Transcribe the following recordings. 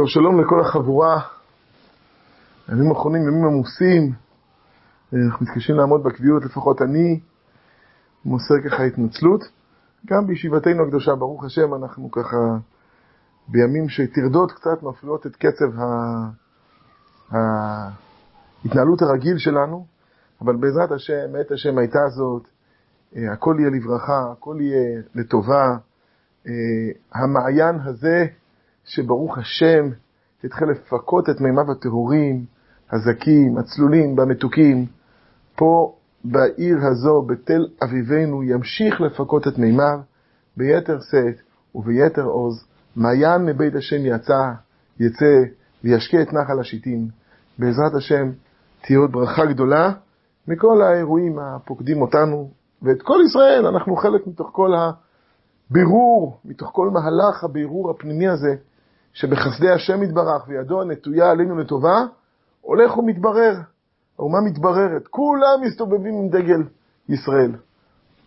טוב, שלום לכל החבורה. הימים האחרונים ימים עמוסים. אנחנו מתקשים לעמוד בקביעות, לפחות אני מוסר ככה התנצלות. גם בישיבתנו הקדושה, ברוך השם, אנחנו ככה בימים שטרדות קצת מפריעות את קצב ההתנהלות הרגיל שלנו, אבל בעזרת השם, מאת השם הייתה זאת, אה, הכל יהיה לברכה, הכל יהיה לטובה. אה, המעיין הזה, שברוך השם התחיל לפקות את מימיו הטהורים, הזכים, הצלולים והמתוקים, פה בעיר הזו, בתל אביבנו, ימשיך לפקות את מימיו ביתר שאת וביתר עוז. מעיין מבית השם יצא, יצא וישקה את נחל השיטים. בעזרת השם תהיה עוד ברכה גדולה מכל האירועים הפוקדים אותנו ואת כל ישראל. אנחנו חלק מתוך כל הבירור, מתוך כל מהלך הבירור הפנימי הזה, שבחסדי השם יתברך וידו הנטויה עלינו לטובה, הולך ומתברר. האומה מתבררת. כולם מסתובבים עם דגל ישראל.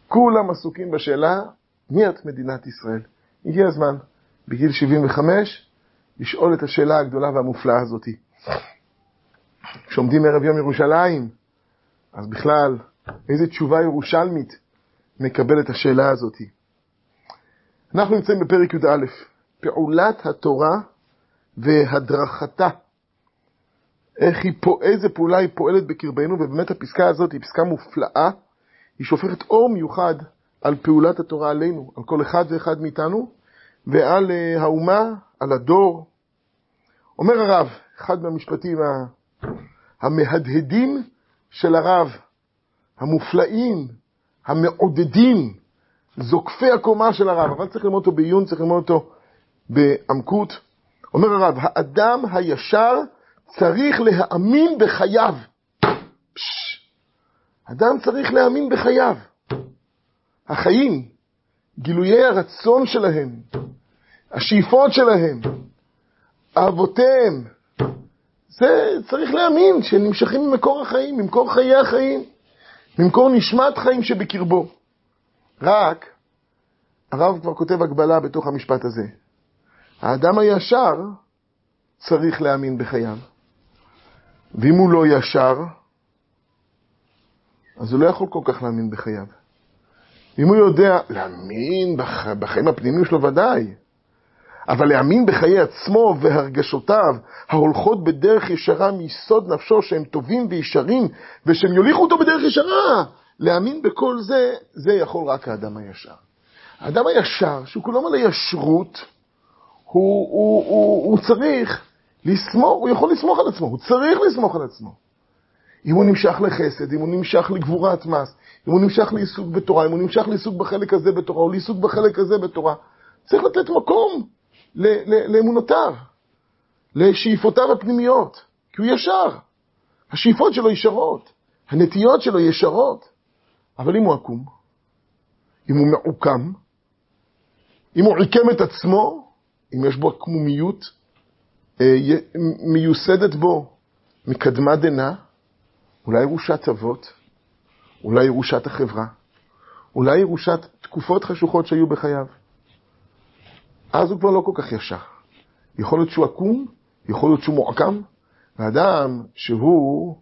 כולם עסוקים בשאלה, מי את מדינת ישראל? הגיע הזמן, בגיל 75, לשאול את השאלה הגדולה והמופלאה הזאת. כשעומדים ערב יום ירושלים, אז בכלל, איזה תשובה ירושלמית מקבל את השאלה הזאת? אנחנו נמצאים בפרק י"א, פעולת התורה והדרכתה. איך היא, איזה פעולה היא פועלת בקרבנו, ובאמת הפסקה הזאת היא פסקה מופלאה, היא שופכת אור מיוחד על פעולת התורה עלינו, על כל אחד ואחד מאיתנו, ועל uh, האומה, על הדור. אומר הרב, אחד מהמשפטים המהדהדים של הרב, המופלאים, המעודדים, זוקפי הקומה של הרב, אבל צריך ללמוד אותו בעיון, צריך ללמוד אותו בעמקות. אומר הרב, האדם הישר צריך להאמין בחייו. אדם צריך להאמין בחייו. החיים, גילויי הרצון שלהם, השאיפות שלהם, אהבותיהם, זה צריך להאמין שהם נמשכים ממקור החיים, ממקור חיי החיים, ממקור נשמת חיים שבקרבו. רק, הרב כבר כותב הגבלה בתוך המשפט הזה. האדם הישר צריך להאמין בחייו. ואם הוא לא ישר, אז הוא לא יכול כל כך להאמין בחייו. אם הוא יודע להאמין בח... בחיים הפנימיים שלו ודאי, אבל להאמין בחיי עצמו והרגשותיו ההולכות בדרך ישרה מיסוד נפשו שהם טובים וישרים ושהם יוליכו אותו בדרך ישרה, להאמין בכל זה, זה יכול רק האדם הישר. האדם הישר, שהוא כולו מלא ישרות, הוא, הוא, הוא, הוא צריך לסמוך, הוא יכול לסמוך על עצמו, הוא צריך לסמוך על עצמו. אם הוא נמשך לחסד, אם הוא נמשך לגבורת מס, אם הוא נמשך לעיסוק בתורה, אם הוא נמשך לעיסוק בחלק הזה בתורה, או לעיסוק בחלק הזה בתורה, צריך לתת מקום לאמונותיו, לשאיפותיו הפנימיות, כי הוא ישר. השאיפות שלו ישרות, הנטיות שלו ישרות. אבל אם הוא עקום, אם הוא מעוקם, אם הוא עיקם את עצמו, אם יש בו עקמומיות אה, מיוסדת בו מקדמה דנא, אולי ירושת אבות, אולי ירושת החברה, אולי ירושת תקופות חשוכות שהיו בחייו. אז הוא כבר לא כל כך ישר. יכול להיות שהוא עקום, יכול להיות שהוא מועקם, ואדם שהוא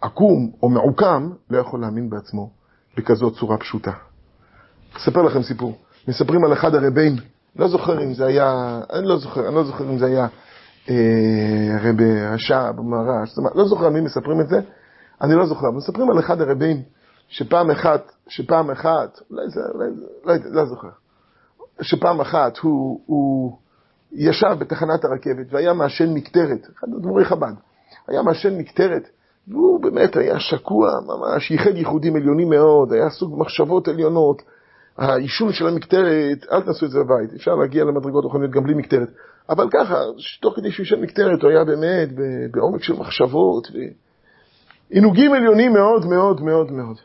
עקום או מעוקם לא יכול להאמין בעצמו בכזאת צורה פשוטה. אספר לכם סיפור. מספרים על אחד הרבים, לא זוכר אם זה היה, אני לא זוכר, אני לא זוכר אם זה היה אה, רבי השעה במהר"ש, לא זוכר מי מספרים את זה, אני לא זוכר, מספרים על אחד הרבים שפעם אחת, שפעם אחת, אולי זה, אולי זה, לא, לא זוכר, שפעם אחת הוא, הוא ישב בתחנת הרכבת והיה מעשן מקטרת, אחד הדמורי חב"ד, היה מעשן מקטרת, והוא באמת היה שקוע ממש, ייחד ייחודים עליונים מאוד, היה סוג מחשבות עליונות, העישון של המקטרת, אל תעשו את זה בבית, אפשר להגיע למדרגות רוחניות גם בלי מקטרת, אבל ככה, תוך כדי שהוא ישן מקטרת, הוא היה באמת בעומק של מחשבות, עינוגים עליונים מאוד מאוד מאוד מאוד.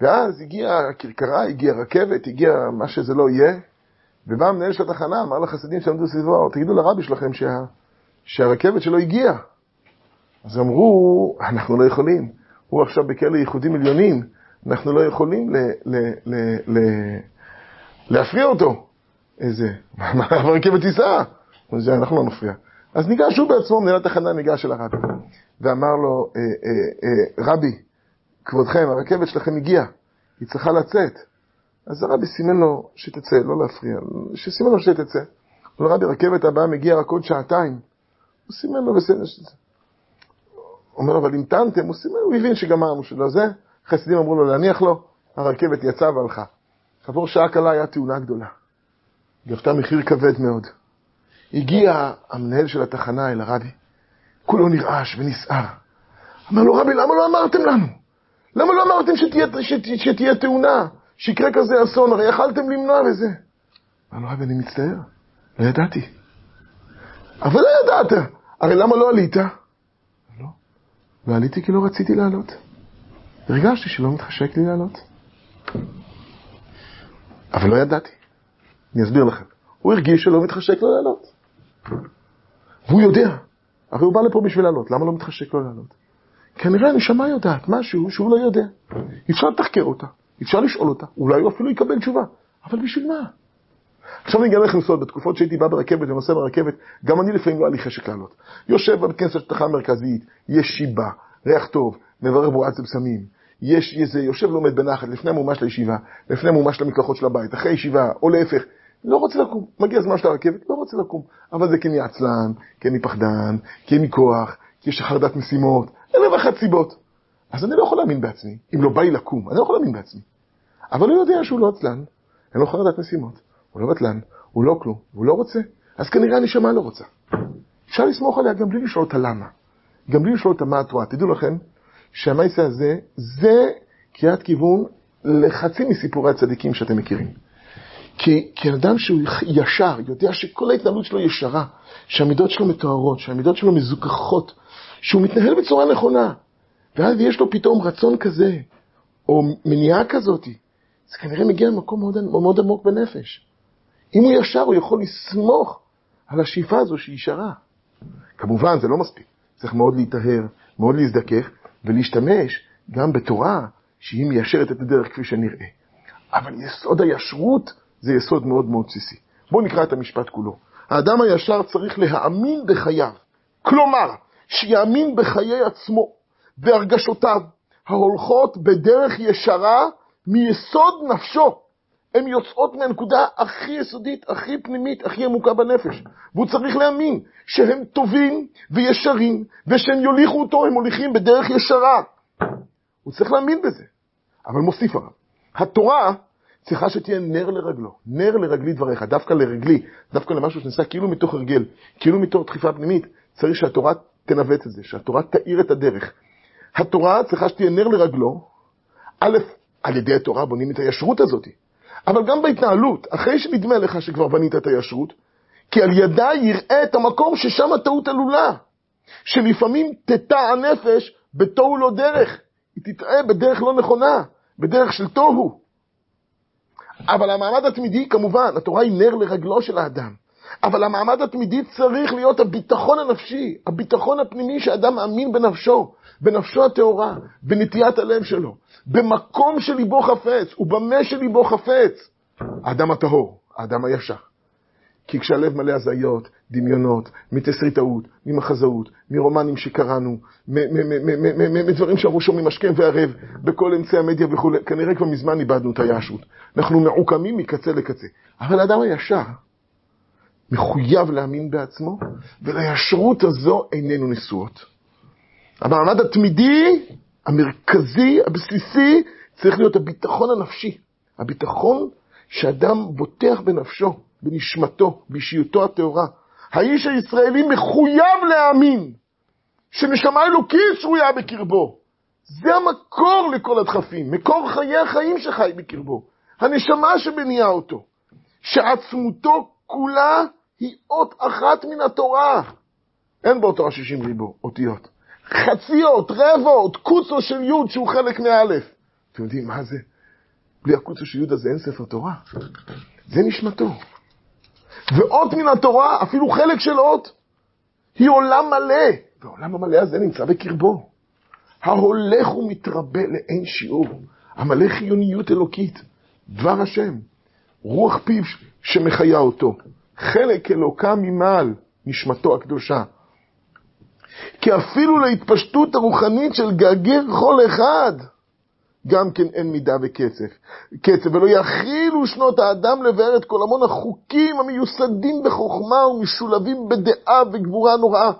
ואז הגיעה הכרכרה, הגיעה רכבת, הגיע מה שזה לא יהיה, ובא המנהל של התחנה, אמר לחסידים שעמדו סביבו, תגידו לרבי שלכם שה, שהרכבת שלו הגיעה. אז אמרו, אנחנו לא יכולים. הוא עכשיו בכלא ייחודים עליונים, אנחנו לא יכולים ל, ל, ל, ל, להפריע אותו. איזה, הרכבת תיסע. אנחנו לא נפריע. אז ניגש הוא בעצמו, מנהל התחנה ניגש אל הרבי, ואמר לו, אה, אה, אה, רבי, כבודכם, הרכבת שלכם הגיעה, היא צריכה לצאת. אז הרבי סימן לו שתצא, לא להפריע, שסימן לו שתצא. הוא אומר, רבי, רכבת הבאה מגיעה רק עוד שעתיים. הוא סימן לו בסדר שתצא. אומר, אבל המתנתם, הוא סימן, הוא הבין שגמרנו שלא זה. חסידים אמרו לו להניח לו, הרכבת יצאה והלכה. כעבור שעה קלה היה תאונה גדולה. גבתה מחיר כבד מאוד. הגיע המנהל של התחנה אל הרבי, כולו נרעש ונסער. אמר לו, רבי, למה לא אמרתם לנו? למה לא אמרתם שתהיה, שתהיה, שתהיה תאונה, שיקרה כזה אסון? הרי יכלתם למנוע בזה. אמר לו, רבי, אני מצטער, לא ידעתי. אבל לא ידעת, הרי למה לא עלית? לא, לא עליתי כי לא רציתי לעלות. הרגשתי שלא מתחשק לי לעלות. אבל לא ידעתי. אני אסביר לכם. הוא הרגיש שלא מתחשק לו לעלות. והוא יודע. הרי הוא בא לפה בשביל לעלות, למה לא מתחשק לו לעלות? כנראה הנשמה יודעת משהו שהוא לא יודע. אפשר לתחקר אותה, אפשר לשאול אותה, אולי הוא אפילו יקבל תשובה. אבל בשביל מה? עכשיו אני אגלה לכם סוד, בתקופות שהייתי בא ברכבת ונוסע ברכבת, גם אני לפעמים לא היה לי חשק לעלות. יושב בבית כנסת תחנה מרכזית, יש שיבה, ריח טוב, מברך בו עצם סמים, יש איזה, יושב לומד בנחת, לפני המומש לישיבה, לפני המומש למקלחות של הבית, אחרי ישיבה, או להפך, לא רוצה לקום. מגיע הזמן של הרכבת, לא רוצה לקום. אבל זה כי אני עצלן, כי אני פחדן, כי לי כוח, כי יש חרדת משימות, אלף ואחת סיבות. אז אני לא יכול להאמין בעצמי, אם לא בא לי לקום, אני לא יכול להאמין בעצמי. אבל הוא יודע שהוא לא עצלן, אין לו חרדת משימות, הוא לא בטלן, הוא לא כלום, והוא לא רוצה, אז כנראה הנשמה לא רוצה. אפשר לסמוך עליה גם בלי לשאול אותה למה. גם בלי לשאול אותה מה את רואה. תדעו לכם שהמייסה הזה, זה קריאת כיוון לחצי מסיפורי הצדיקים שאתם מכירים. כי, כי אדם שהוא ישר, יודע שכל ההתנהלות שלו ישרה, שהמידות שלו מטוהרות, שהמידות שלו מזוכחות, שהוא מתנהל בצורה נכונה, ואז יש לו פתאום רצון כזה, או מניעה כזאת, זה כנראה מגיע ממקום מאוד, מאוד עמוק בנפש. אם הוא ישר, הוא יכול לסמוך על השאיפה הזו שהיא ישרה. כמובן, זה לא מספיק. צריך מאוד להיטהר, מאוד להזדכך, ולהשתמש גם בתורה שהיא מיישרת את הדרך כפי שנראה. אבל יסוד הישרות זה יסוד מאוד מאוד בסיסי. בואו נקרא את המשפט כולו. האדם הישר צריך להאמין בחייו. כלומר, שיאמין בחיי עצמו, בהרגשותיו, ההולכות בדרך ישרה מיסוד נפשו. הן יוצאות מהנקודה הכי יסודית, הכי פנימית, הכי עמוקה בנפש. והוא צריך להאמין שהם טובים וישרים, ושהם יוליכו אותו, הם מוליכים בדרך ישרה. הוא צריך להאמין בזה. אבל מוסיף הרב, התורה צריכה שתהיה נר לרגלו, נר לרגלי דבריך, דווקא לרגלי, דווקא למשהו שנעשה כאילו מתוך הרגל, כאילו מתוך דחיפה פנימית, צריך שהתורה תנווט את זה, שהתורה תאיר את הדרך. התורה צריכה שתהיה נר לרגלו, א', על ידי התורה בונים את הישרות הזאת, אבל גם בהתנהלות, אחרי שנדמה לך שכבר בנית את הישרות, כי על ידה יראה את המקום ששם הטעות עלולה, שלפעמים תטע הנפש בתוהו לא דרך, היא תטעה בדרך לא נכונה, בדרך של תוהו. אבל המעמד התמידי, כמובן, התורה היא נר לרגלו של האדם. אבל המעמד התמידי צריך להיות הביטחון הנפשי, הביטחון הפנימי שאדם מאמין בנפשו, בנפשו הטהורה, בנטיית הלב שלו, במקום שליבו חפץ, ובמה שליבו חפץ. האדם הטהור, האדם הישר. כי כשהלב מלא הזיות, דמיונות, מתסריטאות, ממחזאות, מרומנים שקראנו, מדברים שאמרו שומעים השכם והערב, בכל אמצעי המדיה וכו', כנראה כבר מזמן איבדנו את הישות. אנחנו מעוקמים מקצה לקצה. אבל האדם הישר מחויב להאמין בעצמו, ולישרות הזו איננו נשואות. המעמד התמידי, המרכזי, הבסיסי, צריך להיות הביטחון הנפשי. הביטחון שאדם בוטח בנפשו. בנשמתו, באישיותו הטהורה. האיש הישראלי מחויב להאמין שנשמה אלוקית שרויה בקרבו. זה המקור לכל הדחפים, מקור חיי החיים שחי בקרבו. הנשמה שבניעה אותו, שעצמותו כולה היא אות אחת מן התורה. אין באותו שישים ריבו אותיות. חצי אות, רבע אות, קוצו של י' שהוא חלק מאלף. אתם יודעים מה זה? בלי הקוצו של י' הזה אין ספר תורה. זה נשמתו. ואות מן התורה, אפילו חלק של אות, היא עולם מלא, והעולם המלא הזה נמצא בקרבו. ההולך ומתרבה לאין שיעור, המלא חיוניות אלוקית, דבר השם, רוח פיו שמחיה אותו, חלק אלוקה ממעל, נשמתו הקדושה. כי אפילו להתפשטות הרוחנית של גרגר חול אחד, גם כן אין מידה וקצב. קצב, ולא יכילו שנות האדם לבאר את כל המון החוקים המיוסדים בחוכמה ומשולבים בדעה וגבורה נוראה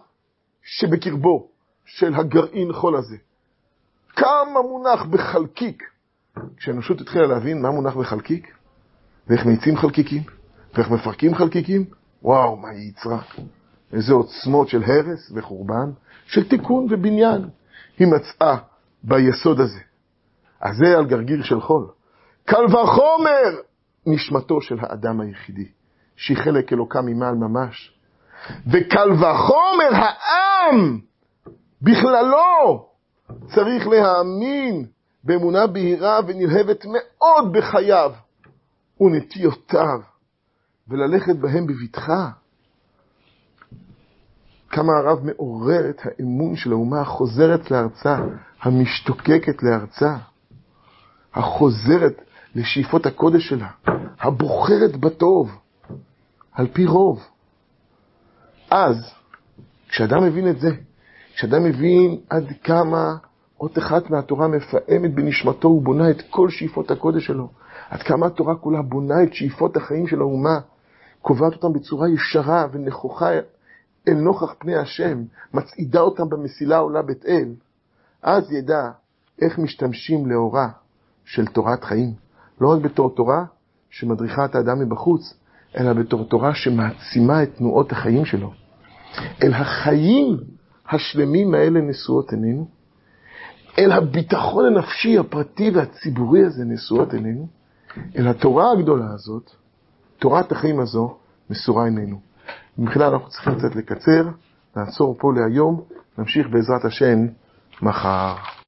שבקרבו של הגרעין חול הזה. כמה מונח בחלקיק. כשהאנושות התחילה להבין מה מונח בחלקיק, ואיך מאיצים חלקיקים, ואיך מפרקים חלקיקים, וואו, מה היא יצרה. איזה עוצמות של הרס וחורבן, של תיקון ובניין, היא מצאה ביסוד הזה. אז זה על גרגיר של חול. קל וחומר נשמתו של האדם היחידי, שהיא חלק אלוקה ממעל ממש. וקל וחומר העם בכללו צריך להאמין באמונה בהירה ונלהבת מאוד בחייו ונטיותיו, וללכת בהם בבטחה. כמה הרב מעורר את האמון של האומה החוזרת לארצה, המשתוקקת לארצה, החוזרת לשאיפות הקודש שלה, הבוחרת בטוב, על פי רוב. אז, כשאדם מבין את זה, כשאדם מבין עד כמה אות אחת מהתורה מפעמת בנשמתו ובונה את כל שאיפות הקודש שלו, עד כמה התורה כולה בונה את שאיפות החיים של האומה, קובעת אותם בצורה ישרה ונכוחה אל נוכח פני השם, מצעידה אותם במסילה עולה בית אל, אז ידע איך משתמשים לאורה של תורת חיים. לא רק בתור תורה שמדריכה את האדם מבחוץ, אלא בתור תורה שמעצימה את תנועות החיים שלו. אל החיים השלמים האלה נשואות עינינו, אל הביטחון הנפשי, הפרטי והציבורי הזה נשואות עינינו, אל התורה הגדולה הזאת, תורת החיים הזו, מסורה עינינו. במחילה אנחנו צריכים קצת לקצר, נעצור פה להיום, נמשיך בעזרת השם מחר.